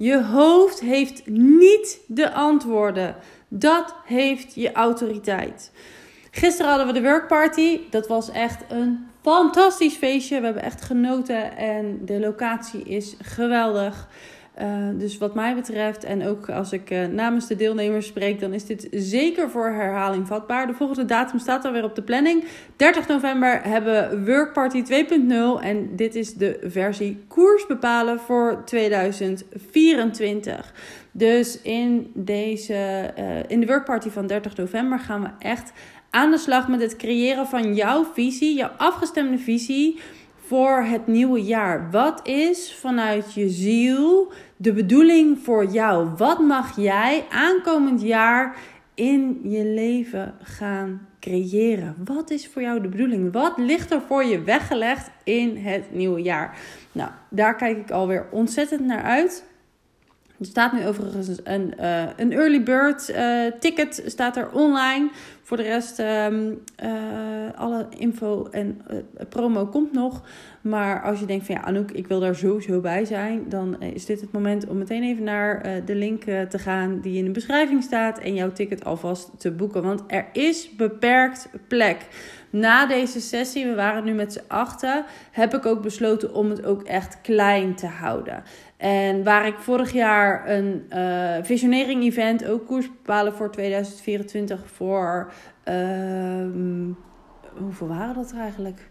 Je hoofd heeft niet de antwoorden. Dat heeft je autoriteit. Gisteren hadden we de workparty. Dat was echt een fantastisch feestje. We hebben echt genoten en de locatie is geweldig. Uh, dus wat mij betreft, en ook als ik uh, namens de deelnemers spreek, dan is dit zeker voor herhaling vatbaar. De volgende datum staat alweer op de planning. 30 november hebben we Workparty 2.0 en dit is de versie koers bepalen voor 2024. Dus in, deze, uh, in de Workparty van 30 november gaan we echt aan de slag met het creëren van jouw visie, jouw afgestemde visie voor het nieuwe jaar. Wat is vanuit je ziel de bedoeling voor jou? Wat mag jij aankomend jaar in je leven gaan creëren? Wat is voor jou de bedoeling? Wat ligt er voor je weggelegd in het nieuwe jaar? Nou, daar kijk ik alweer ontzettend naar uit. Er staat nu overigens een, uh, een early bird uh, ticket staat er online. Voor de rest, um, alle info en promo komt nog. Maar als je denkt van ja, Anouk, ik wil daar sowieso bij zijn. Dan is dit het moment om meteen even naar de link te gaan die in de beschrijving staat. En jouw ticket alvast te boeken. Want er is beperkt plek. Na deze sessie, we waren nu met z'n achten, heb ik ook besloten om het ook echt klein te houden. En waar ik vorig jaar een uh, visionering event, ook koers bepalen voor 2024 voor, uh, hoeveel waren dat er eigenlijk?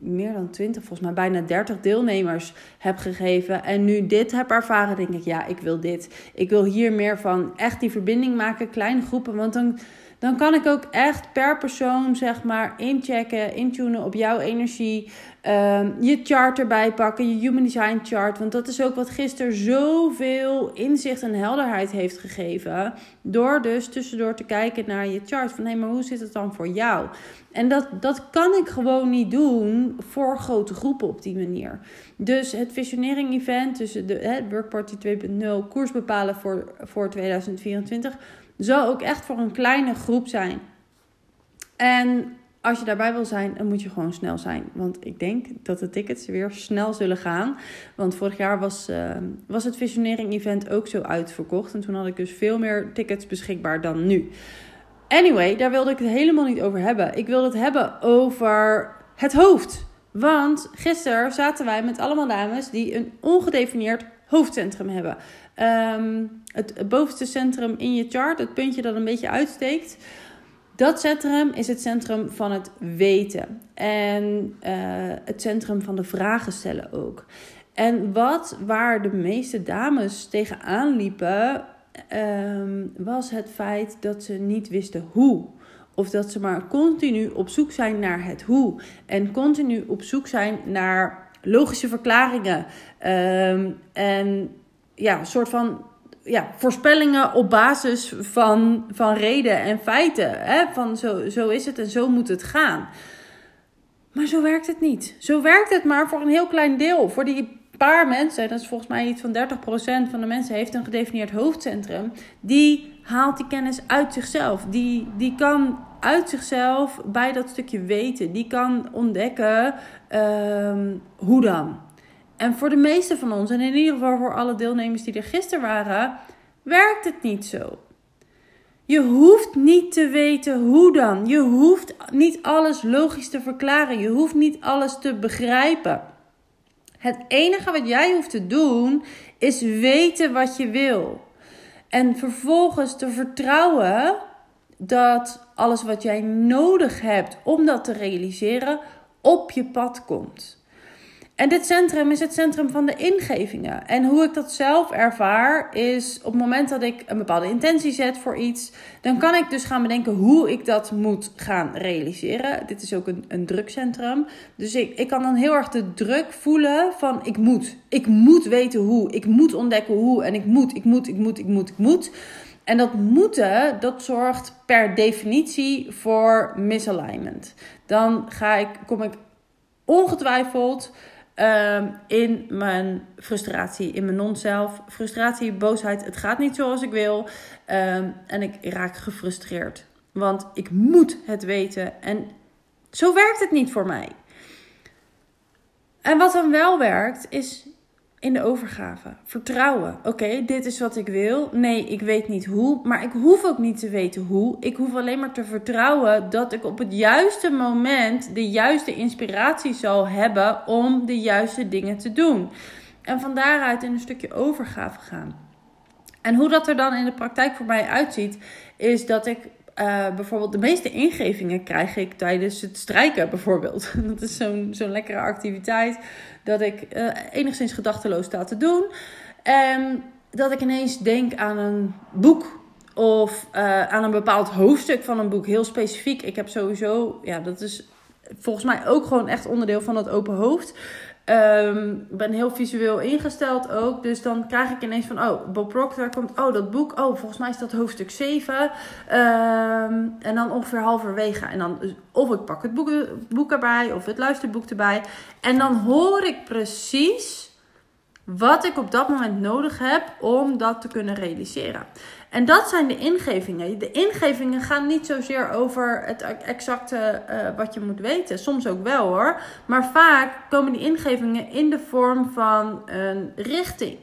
meer dan 20, volgens mij bijna 30 deelnemers heb gegeven. En nu dit heb ervaren, denk ik, ja, ik wil dit. Ik wil hier meer van echt die verbinding maken, kleine groepen. Want dan dan kan ik ook echt per persoon, zeg maar, inchecken, intunen op jouw energie. Um, je chart erbij pakken, je Human Design chart. Want dat is ook wat gisteren zoveel inzicht en helderheid heeft gegeven. Door dus tussendoor te kijken naar je chart. Van hé, maar hoe zit het dan voor jou? En dat, dat kan ik gewoon niet doen voor grote groepen op die manier. Dus het visionering event, tussen de hè, Workparty 2.0, koers bepalen voor, voor 2024 zal ook echt voor een kleine groep zijn. En als je daarbij wil zijn, dan moet je gewoon snel zijn. Want ik denk dat de tickets weer snel zullen gaan. Want vorig jaar was, uh, was het Visionering Event ook zo uitverkocht. En toen had ik dus veel meer tickets beschikbaar dan nu. Anyway, daar wilde ik het helemaal niet over hebben. Ik wilde het hebben over het hoofd. Want gisteren zaten wij met allemaal dames die een ongedefinieerd hoofdcentrum hebben. Um, het, bovenste centrum in je chart, het puntje dat een beetje uitsteekt. Dat centrum is het centrum van het weten. En uh, het centrum van de vragen stellen ook. En wat waar de meeste dames tegenaan liepen, um, was het feit dat ze niet wisten hoe. Of dat ze maar continu op zoek zijn naar het hoe. En continu op zoek zijn naar logische verklaringen. Um, en ja, een soort van ja, voorspellingen op basis van, van reden en feiten. Hè? Van zo, zo is het en zo moet het gaan. Maar zo werkt het niet. Zo werkt het maar voor een heel klein deel. Voor die paar mensen, dat is volgens mij iets van 30% van de mensen heeft een gedefinieerd hoofdcentrum. Die haalt die kennis uit zichzelf. Die, die kan uit zichzelf bij dat stukje weten. Die kan ontdekken um, hoe dan. En voor de meeste van ons, en in ieder geval voor alle deelnemers die er gisteren waren, werkt het niet zo. Je hoeft niet te weten hoe dan. Je hoeft niet alles logisch te verklaren. Je hoeft niet alles te begrijpen. Het enige wat jij hoeft te doen is weten wat je wil. En vervolgens te vertrouwen dat alles wat jij nodig hebt om dat te realiseren op je pad komt. En dit centrum is het centrum van de ingevingen. En hoe ik dat zelf ervaar is op het moment dat ik een bepaalde intentie zet voor iets, dan kan ik dus gaan bedenken hoe ik dat moet gaan realiseren. Dit is ook een, een drukcentrum. Dus ik, ik kan dan heel erg de druk voelen van ik moet. Ik moet weten hoe. Ik moet ontdekken hoe. En ik moet, ik moet, ik moet, ik moet, ik moet. En dat moeten, dat zorgt per definitie voor misalignment. Dan ga ik, kom ik ongetwijfeld Ehm, in mijn frustratie, in mijn non-zelf. Frustratie, boosheid, het gaat niet zoals ik wil. Ehm, en ik raak gefrustreerd. Want ik moet het weten. En zo werkt het niet voor mij. En wat dan wel werkt, is in de overgave. Vertrouwen. Oké, dit is wat ik wil. Nee, ik weet niet hoe. Maar ik hoef ook niet te weten hoe. Ik hoef alleen maar te vertrouwen dat ik op het juiste moment de juiste inspiratie zal hebben om de juiste dingen te doen. En van daaruit in een stukje overgave gaan. En hoe dat er dan in de praktijk voor mij uitziet, is dat ik uh, bijvoorbeeld de meeste ingevingen krijg ik tijdens het strijken, bijvoorbeeld. Dat is zo'n zo'n lekkere activiteit dat ik uh, enigszins gedachteloos sta te doen. En dat ik ineens denk aan een boek of uh, aan een bepaald hoofdstuk van een boek, heel specifiek. Ik heb sowieso, ja, dat is volgens mij ook gewoon echt onderdeel van dat open hoofd. Um, ben heel visueel ingesteld ook. Dus dan krijg ik ineens van, oh, Bob Proctor komt, oh, dat boek. Oh, volgens mij is dat hoofdstuk 7. Um, ehm, en dan ongeveer halverwege. En dan, of ik pak het boek, boek erbij, of het luisterboek erbij. En dan hoor ik precies wat ik op dat moment nodig heb om dat te kunnen realiseren. En dat zijn de ingevingen. De ingevingen gaan niet zozeer over het exacte uh, wat je moet weten. Soms ook wel hoor. Maar vaak komen die ingevingen in de vorm van een richting.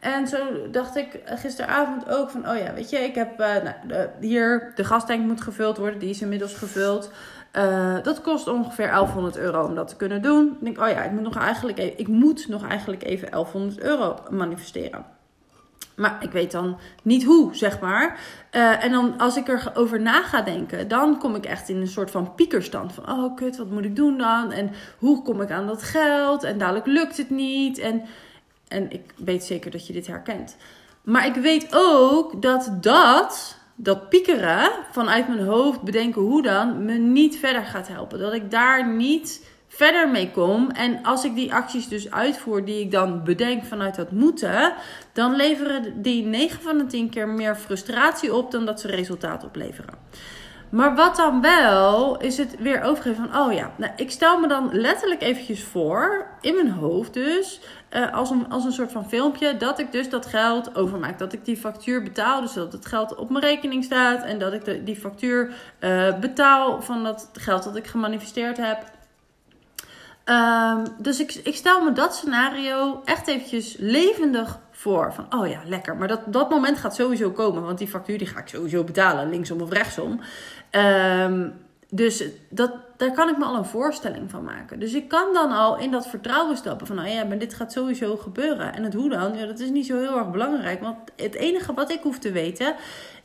En zo dacht ik gisteravond ook van, oh ja, weet je, ik heb uh, nou, hier de gastank moet gevuld worden. Die is inmiddels gevuld. Uh, dat kost ongeveer 1100 euro om dat te kunnen doen. Ik denk, oh ja, ik moet nog eigenlijk even, ik moet nog eigenlijk even 1100 euro manifesteren. Maar ik weet dan niet hoe, zeg maar. Uh, en dan als ik erover na ga denken, dan kom ik echt in een soort van piekerstand. Van, oh kut, wat moet ik doen dan? En hoe kom ik aan dat geld? En dadelijk lukt het niet. En, en ik weet zeker dat je dit herkent. Maar ik weet ook dat dat, dat piekeren vanuit mijn hoofd bedenken hoe dan, me niet verder gaat helpen. Dat ik daar niet verder mee kom. En als ik die acties dus uitvoer die ik dan bedenk vanuit dat moeten, dan leveren die 9 van de 10 keer meer frustratie op dan dat ze resultaat opleveren. Maar wat dan wel, is het weer overgeven van, oh ja, nou, ik stel me dan letterlijk eventjes voor, in mijn hoofd dus, uh, als, een, als een soort van filmpje, dat ik dus dat geld overmaak. Dat ik die factuur betaal, dus dat het geld op mijn rekening staat en dat ik de, die factuur uh, betaal van dat geld dat ik gemanifesteerd heb. Um, dus ik, ik stel me dat scenario echt eventjes levendig voor. Van, oh ja, lekker. Maar dat, dat moment gaat sowieso komen. Want die factuur die ga ik sowieso betalen. Linksom of rechtsom. Um, dus dat, daar kan ik me al een voorstelling van maken. Dus ik kan dan al in dat vertrouwen stappen. Van, nou ja, maar dit gaat sowieso gebeuren. En het hoe dan, ja, dat is niet zo heel erg belangrijk. Want het enige wat ik hoef te weten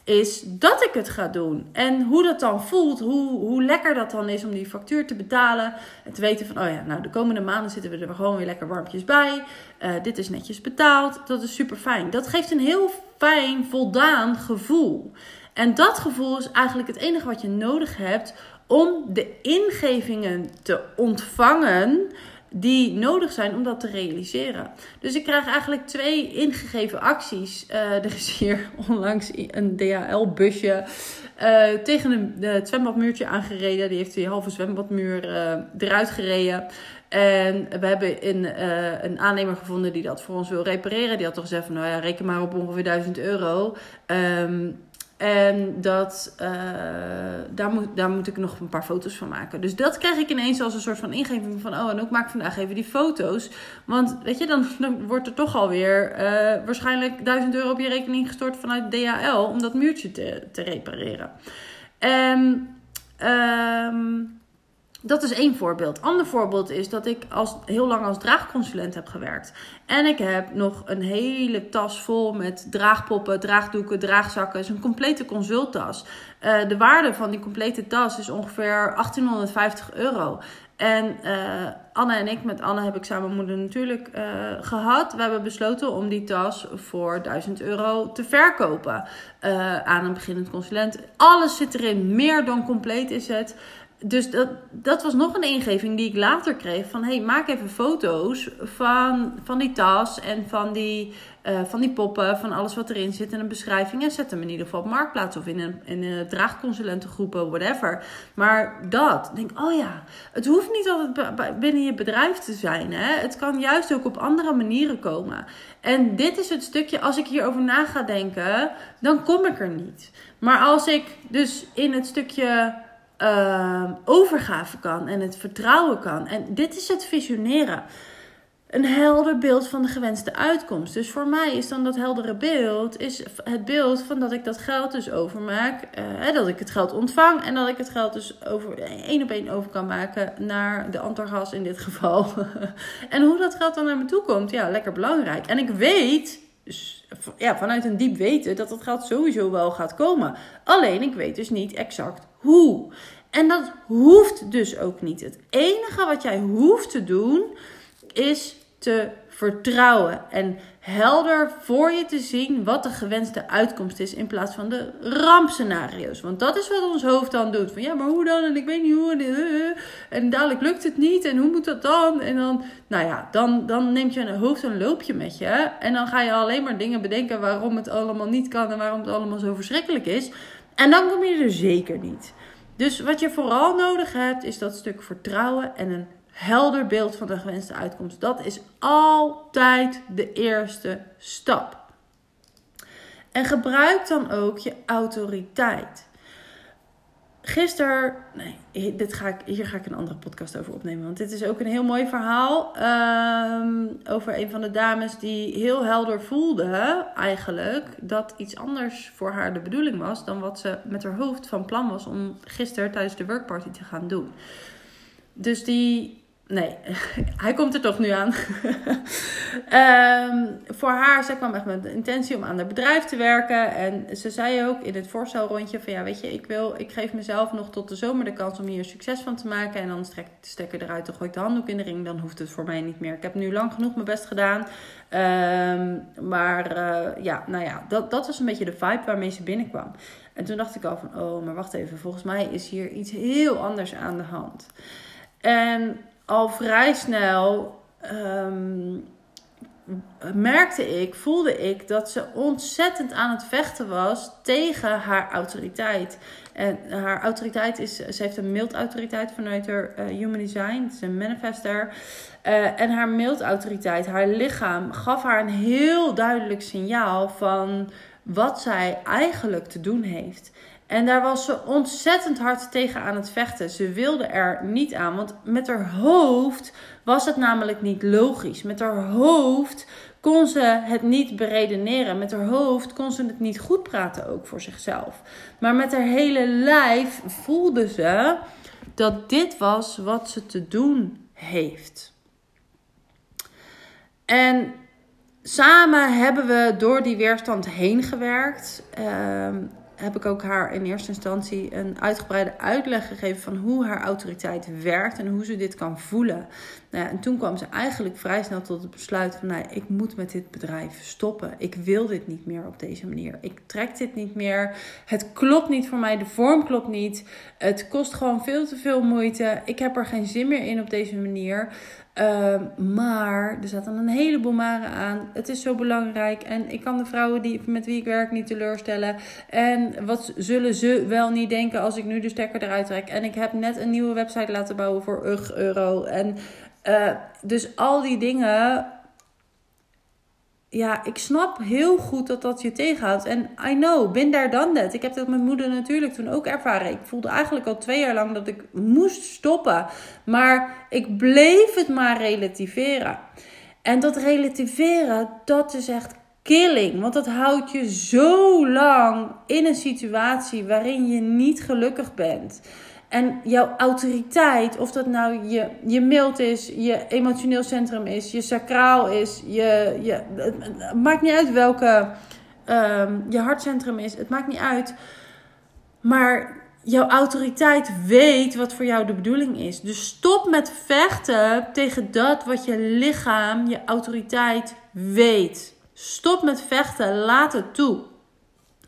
is dat ik het ga doen. En hoe dat dan voelt, hoe, hoe lekker dat dan is om die factuur te betalen. En te weten van, oh ja, nou de komende maanden zitten we er gewoon weer lekker warmpjes bij. Uh, dit is netjes betaald. Dat is super fijn. Dat geeft een heel fijn, voldaan gevoel. En dat gevoel is eigenlijk het enige wat je nodig hebt om de ingevingen te ontvangen die nodig zijn om dat te realiseren. Dus ik krijg eigenlijk twee ingegeven acties. Uh, er is hier onlangs een DHL-busje eh, tegen een, het zwembadmuurtje aangereden. Die heeft die halve zwembadmuur eruit gereden. En we hebben een, een aannemer gevonden die dat voor ons wil repareren. Die had toch gezegd van, nou ja, reken maar op ongeveer 1000 euro. Um, en dat, uh, daar, moet, daar moet ik nog een paar foto's van maken. Dus dat krijg ik ineens als een soort van ingeving van... oh, en ook maak vandaag even die foto's. Want weet je, dan, dan wordt er toch alweer uh, waarschijnlijk 1000 euro op je rekening gestort vanuit DHL... om dat muurtje te, te repareren. En... Um, dat is één voorbeeld. Ander voorbeeld is dat ik als, heel lang als draagconsulent heb gewerkt. En ik heb nog een hele tas vol met draagpoppen, draagdoeken, draagzakken. Het is een complete consulttas. Uh, de waarde van die complete tas is ongeveer 1850 euro. En uh, Anne en ik, met Anne heb ik samen moeder natuurlijk uh, gehad. We hebben besloten om die tas voor 1000 euro te verkopen aan een beginnend consulent. Alles zit erin, meer dan compleet is het dus dat, dat was nog een ingeving die ik later kreeg. Van hey, maak even foto's van, van die tas en van die, uh, van die poppen, van alles wat erin zit in een beschrijving. En zet hem in ieder geval op marktplaats of in een, in een draagconsulentengroepen, whatever. Maar dat, denk oh ja, het hoeft niet altijd binnen je bedrijf te zijn. Hè? Het kan juist ook op andere manieren komen. En dit is het stukje, als ik hierover na ga denken, dan kom ik er niet. Maar als ik dus in het stukje uh, overgave kan en het vertrouwen kan. En dit is het visioneren. een helder beeld van de gewenste uitkomst. Dus voor mij is dan dat heldere beeld is het beeld van dat ik dat geld dus overmaak, uh, dat ik het geld ontvang en dat ik het geld dus over één op één over kan maken naar de Antargas in dit geval. en hoe dat geld dan naar me toe komt, ja, lekker belangrijk. En ik weet ja, vanuit een diep weten dat dat geld sowieso wel gaat komen. Alleen ik weet dus niet exact hoe. En dat hoeft dus ook niet. Het enige wat jij hoeft te doen is te vertrouwen en helder voor je te zien wat de gewenste uitkomst is in plaats van de rampscenario's. Want dat is wat ons hoofd dan doet. Van ja, maar hoe dan? En ik weet niet hoe. En, eh, en dadelijk lukt het niet. En hoe moet dat dan? En dan, nou ja, dan, dan neemt je een hoofd een loopje met je. En dan ga je alleen maar dingen bedenken waarom het allemaal niet kan en waarom het allemaal zo verschrikkelijk is. En dan kom je er zeker niet. Dus wat je vooral nodig hebt, is dat stuk vertrouwen en een helder beeld van de gewenste uitkomst. Dat is altijd de eerste stap. En gebruik dan ook je autoriteit. Gisteren, nee, dit ga ik, hier ga ik een andere podcast over opnemen. Want dit is ook een heel mooi verhaal. Ehm, over een van de dames die heel helder voelde, eigenlijk, dat iets anders voor haar de bedoeling was. dan wat ze met haar hoofd van plan was om gisteren tijdens de workparty te gaan doen. Dus die Nee, hij komt er toch nu aan. um, voor haar, zij kwam echt met de intentie om aan het bedrijf te werken. En ze zei ook in het voorstelrondje van ja, weet je, ik, wil, ik geef mezelf nog tot de zomer de kans om hier succes van te maken. En dan strek ik de stekker eruit, dan gooi ik de handdoek in de ring. Dan hoeft het voor mij niet meer. Ik heb nu lang genoeg mijn best gedaan. Um, maar uh, ja, nou ja, dat, dat was een beetje de vibe waarmee ze binnenkwam. En toen dacht ik al van, oh, maar wacht even. Volgens mij is hier iets heel anders aan de hand. En al vrij snel um, merkte ik, voelde ik dat ze ontzettend aan het vechten was tegen haar autoriteit. En haar autoriteit is, ze heeft een mild autoriteit vanuit haar uh, human design, het is een manifester. Uh, en haar mild autoriteit, haar lichaam, gaf haar een heel duidelijk signaal van wat zij eigenlijk te doen heeft. En daar was ze ontzettend hard tegen aan het vechten. Ze wilde er niet aan, want met haar hoofd was het namelijk niet logisch. Met haar hoofd kon ze het niet beredeneren. Met haar hoofd kon ze het niet goed praten ook voor zichzelf. Maar met haar hele lijf voelde ze dat dit was wat ze te doen heeft. En samen hebben we door die weerstand heen gewerkt. Ehm, heb ik ook haar in eerste instantie een uitgebreide uitleg gegeven van hoe haar autoriteit werkt en hoe ze dit kan voelen. Nou en toen kwam ze eigenlijk vrij snel tot het besluit van, nou, ik moet met dit bedrijf stoppen. Ik wil dit niet meer op deze manier. Ik trek dit niet meer. Het klopt niet voor mij. De vorm klopt niet. Het kost gewoon veel te veel moeite. Ik heb er geen zin meer in op deze manier. Ehm, maar er zaten een heleboel maren aan. Het is zo belangrijk. En ik kan de vrouwen die, met wie ik werk niet teleurstellen. En wat zullen ze wel niet denken als ik nu de stekker eruit trek? En ik heb net een nieuwe website laten bouwen voor UG euro. En uh, dus al die dingen. Ja, ik snap heel goed dat dat je tegenhoudt. En I know, bin daar dan that. Ik heb dat met moeder natuurlijk toen ook ervaren. Ik voelde eigenlijk al twee jaar lang dat ik moest stoppen. Maar ik bleef het maar relativeren. En dat relativeren, dat is echt killing. Want dat houdt je zo lang in een situatie waarin je niet gelukkig bent. En jouw autoriteit, of dat nou je, je mild is, je emotioneel centrum is, je sacraal is, je, je, het, maakt niet uit welke um, je hartcentrum is, het maakt niet uit. Maar jouw autoriteit weet wat voor jou de bedoeling is. Dus stop met vechten tegen dat wat je lichaam, je autoriteit weet. Stop met vechten, laat het toe.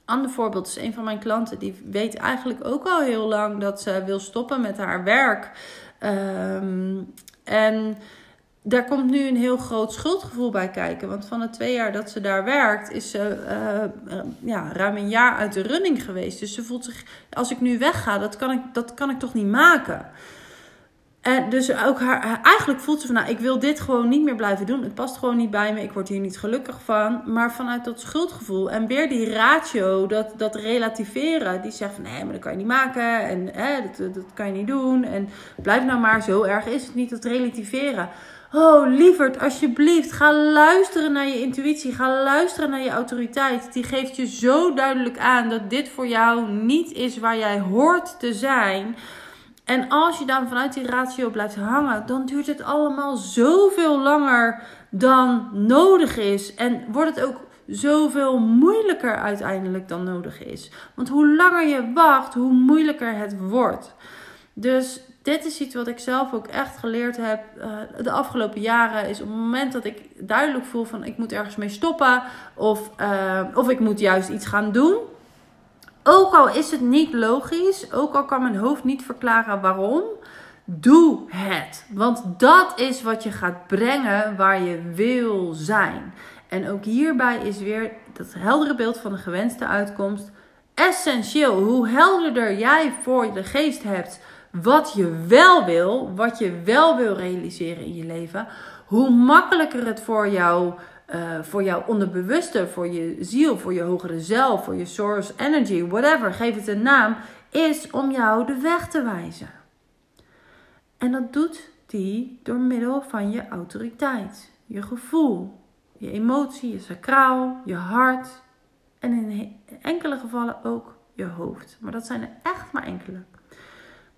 Ander voorbeeld is een van mijn klanten. Die weet eigenlijk ook al heel lang dat ze wil stoppen met haar werk. Um, en daar komt nu een heel groot schuldgevoel bij kijken. Want van de twee jaar dat ze daar werkt, is ze uh, ja, ruim een jaar uit de running geweest. Dus ze voelt zich, als ik nu wegga, dat kan ik, dat kan ik toch niet maken. En dus ook haar, eigenlijk voelt ze van, nou, ik wil dit gewoon niet meer blijven doen. Het past gewoon niet bij me. Ik word hier niet gelukkig van. Maar vanuit dat schuldgevoel en weer die ratio, dat, dat relativeren, die zegt van, nee, maar dat kan je niet maken. En hè, dat, dat kan je niet doen. En blijf nou maar, zo erg is het niet, dat relativeren. Oh, lieverd, alsjeblieft, ga luisteren naar je intuïtie. Ga luisteren naar je autoriteit. Die geeft je zo duidelijk aan dat dit voor jou niet is waar jij hoort te zijn. En als je dan vanuit die ratio blijft hangen, dan duurt het allemaal zoveel langer dan nodig is. En wordt het ook zoveel moeilijker uiteindelijk dan nodig is. Want hoe langer je wacht, hoe moeilijker het wordt. Dus dit is iets wat ik zelf ook echt geleerd heb uh, de afgelopen jaren. Is op het moment dat ik duidelijk voel van ik moet ergens mee stoppen. Of, uh, of ik moet juist iets gaan doen. Ook al is het niet logisch. Ook al kan mijn hoofd niet verklaren waarom. Doe het. Want dat is wat je gaat brengen waar je wil zijn. En ook hierbij is weer dat heldere beeld van de gewenste uitkomst essentieel. Hoe helderder jij voor de geest hebt wat je wel wil, wat je wel wil realiseren in je leven, hoe makkelijker het voor jou, uh, voor jouw onderbewuste, voor je ziel, voor je hogere zelf, voor je source energy, whatever, geef het een naam, is om jou de weg te wijzen. En dat doet die door middel van je autoriteit, je gevoel, je emotie, je sacraal, je hart en in enkele gevallen ook je hoofd. Maar dat zijn er echt maar enkele.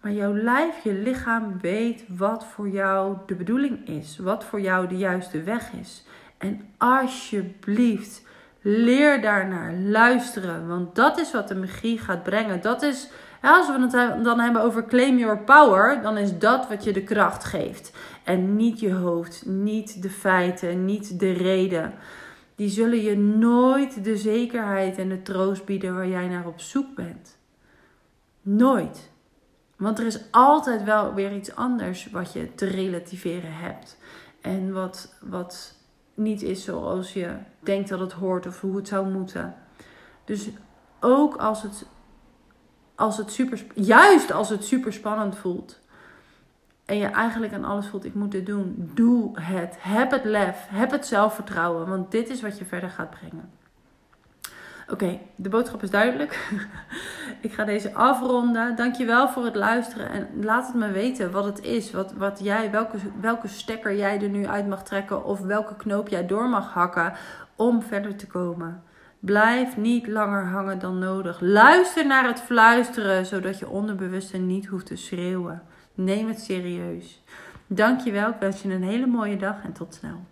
Maar jouw lijf, je lichaam weet wat voor jou de bedoeling is, wat voor jou de juiste weg is. En alsjeblieft, leer daarnaar luisteren, want dat is wat de magie gaat brengen. Dat is, als we het dan hebben over claim your power, dan is dat wat je de kracht geeft. En niet je hoofd, niet de feiten, niet de reden. Die zullen je nooit de zekerheid en de troost bieden waar jij naar op zoek bent. Nooit. Want er is altijd wel weer iets anders wat je te relativeren hebt. En wat, wat niet is zoals je denkt dat het hoort of hoe het zou moeten. Dus ook als het, als het super, juist als het super spannend voelt. En je eigenlijk aan alles voelt, ik moet dit doen. Doe het. Heb het lef. Heb het zelfvertrouwen. Want dit is wat je verder gaat brengen. Oké, de boodschap is duidelijk. ik ga deze afronden. Dankjewel voor het luisteren. En laat het me weten wat het is. Wat, wat jij, welke, welke stekker jij er nu uit mag trekken. Of welke knoop jij door mag hakken om verder te komen. Blijf niet langer hangen dan nodig. Luister naar het fluisteren, zodat je onderbewuste niet hoeft te schreeuwen. Neem het serieus. Dankjewel. Ik wens je een hele mooie dag en tot snel.